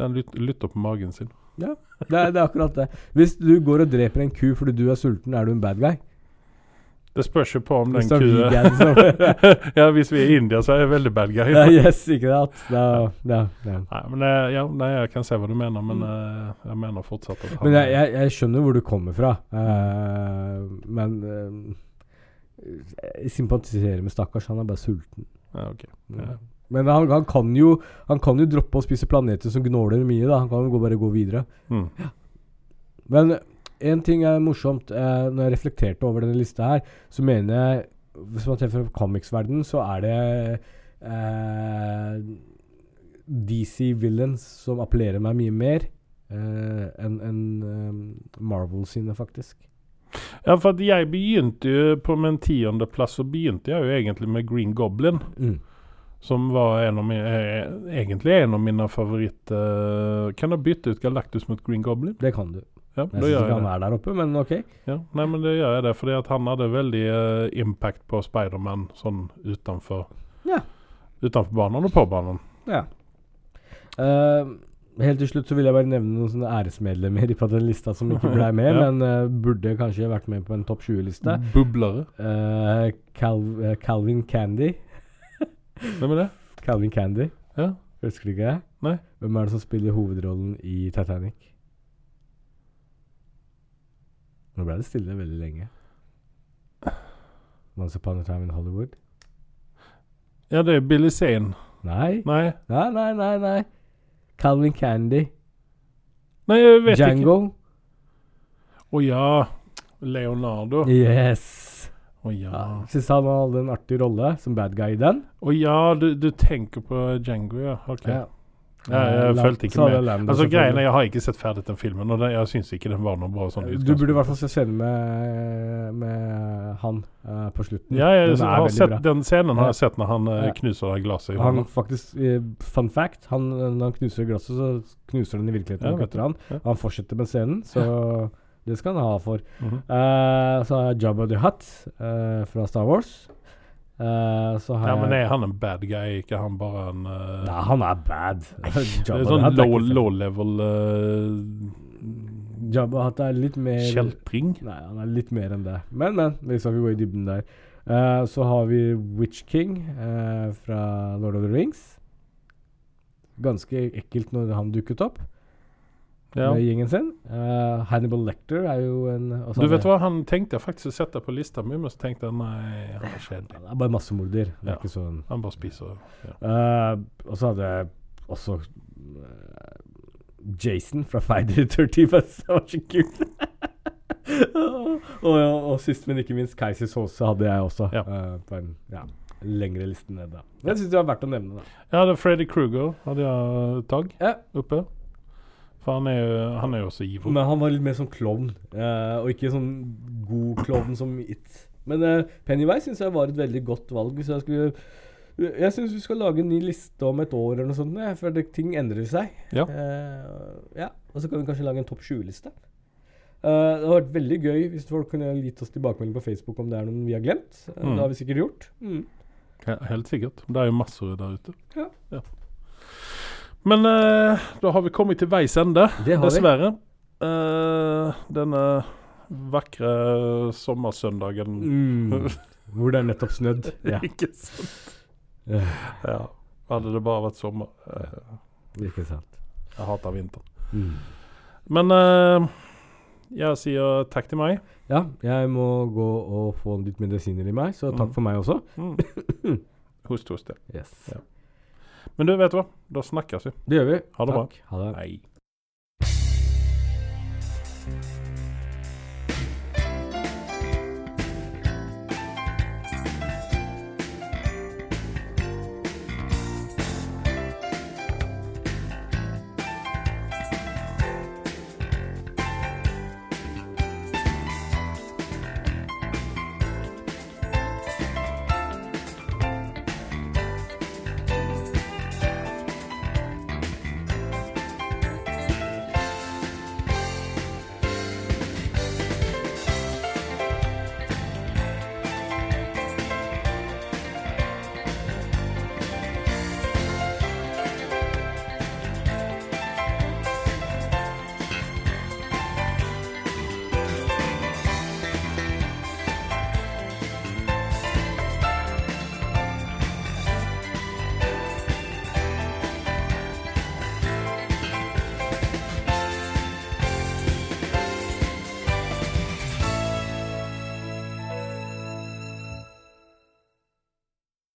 Han lyt, lytter på magen sin. Ja, det er, det er akkurat det. Hvis du går og dreper en ku fordi du er sulten, er du en bad guy? Det spørs jo på om den Hvis kua [laughs] Ja, hvis vi er i India, så er jeg veldig bad ja, Yes, ikke sant? Da, ja, ja. Nei, men jeg, ja, nei, jeg kan se hva du mener, men eh, jeg mener fortsatt at han Men jeg, jeg, jeg skjønner hvor du kommer fra. uh, men uh, jeg sympatiserer med stakkars. Han er bare sulten. ja, ok. Ja. Men han, han, kan jo, han kan jo droppe å spise planeter som gnåler mye. da Han kan jo bare gå videre. Mm. Men en ting er morsomt. Eh, når jeg reflekterte over denne lista her, så mener jeg Hvis man ser fra comics-verdenen, så er det eh, DC villains som appellerer meg mye mer eh, enn en, um, Marvel sine, faktisk. Ja, for at jeg begynte jo på min en tiendeplass, så begynte jeg jo egentlig med Green Goblin. Mm. Som var en av mine, eh, egentlig en av mine favoritt... eh, kan du bytte ut Galactus mot Green Goblin? Det kan du. Ja, Jeg syns ikke han er der oppe, men ok. Ja, nei, men det gjør jeg det, fordi han hadde veldig uh, impact på Spiderman sånn utenfor, Ja. utenfor banen og på banen. Ja. Uh, helt til slutt så vil jeg bare nevne noen sånne æresmedlemmer på den lista som ikke ble [laughs] med, Ja. men uh, burde kanskje vært med på en topp 20-liste. Bublere. Cal Calvin Candy. Hvem er det? Calvin Candy. Ja. Husker du ikke det? Nei. Hvem er det som spiller hovedrollen i Titanic? Nå ble det stille veldig lenge. Once Upon a Time in Hollywood? Ja, det er Billy Zane. Nei. Nei, Nei, nei, nei. nei Calvin Candy. nei jeg vet ikke. Django. Å ja. Leonardo. Yes. Å ja. Ja. Syns han hadde en artig rolle som bad guy i den. Å ja, du, du tenker på Django, ja. Ok. Ja. Ja. jeg La- ikke med. Altså selvfølgelig. greien er, Jeg har ikke sett ferdig den filmen, og det, jeg syns ikke den var noe bra sånn Du burde i hvert fall se scenen med, med han uh, på slutten. Ja, jeg Den har sett bra. den scenen har jeg sett når han uh, knuser glasset i hånda. faktisk eh, Fun fact, han, når han knuser glasset, så knuser den i virkeligheten Ja, og han. Ja. Han fortsetter med scenen, så det skal han ha for. Mhm. Eh, så har jeg Jabba the Hutt eh, fra Star Wars. Så har Ja, men er han en bad guy, ikke han bare en uh, Nei, han er bad. [laughs] Det er sånn low, low level uh, Jabba the er litt mer kjeltring. Nei, han er litt mer enn det. Men, men. Vi skal ikke gå i dybden der. Uh, så har vi Witch King fra Lord of the Rings. Ganske ekkelt når han dukket opp Ja. med gjengen sin. Uh, Hannibal Lecter er jo en Du vet hva, han tenkte jeg faktisk å sette på lista mi, men så tenkte jeg nei, han er kjedelig. Han er bare massemorder. Er Ja. sånn Han bare spiser ja. Uh, Og så hadde jeg også uh, Jason fra Fighter the 30th. [laughs] Det var så kult. og, og, og sist, men ikke minst, Keiser Sause hadde jeg også. Ja. på en ja, lengre liste ned. da Men jeg syns det var verdt å nevne. da Jeg hadde Freddy Kruger, hadde jeg tagg oppe. For han er jo, han er jo også evil. Men han var litt mer sånn klovn, eh, og ikke sånn god klovn som It. Men eh, Pennywise syns jeg var et veldig godt valg. Så jeg skulle Jeg syns vi skal lage en ny liste om et år eller noe sånt, for det, ting endrer seg. Ja. Eh, ja. Og så kan vi kanskje lage en topp 20-liste. Eh, det hadde vært veldig gøy hvis folk kunne gitt oss tilbakemelding på Facebook om det er noen vi har glemt. Eh, Mm. Det har vi sikkert gjort. Mm. Helt sikkert. Det er jo masser der ute. Ja. Ja. Men uh, da har vi kommet til veis ende, dessverre. Uh, denne vakre sommersøndagen Mm. [laughs] Hvor det er nettopp snødd. Ja. [laughs] Ikke sant? Ja. Ja. Hadde det bare vært sommer. Eh, Ikke sant. jeg hater vinteren. Mm. Men eh, jeg sier takk til meg. Ja, jeg må gå og få litt medisiner i meg, så takk Mm. for meg også. Host, host. ja. Yes. Ja. Men du, vet du hva? Da snakkes vi. Det gjør vi. Ha det bra. Ha det. Hei.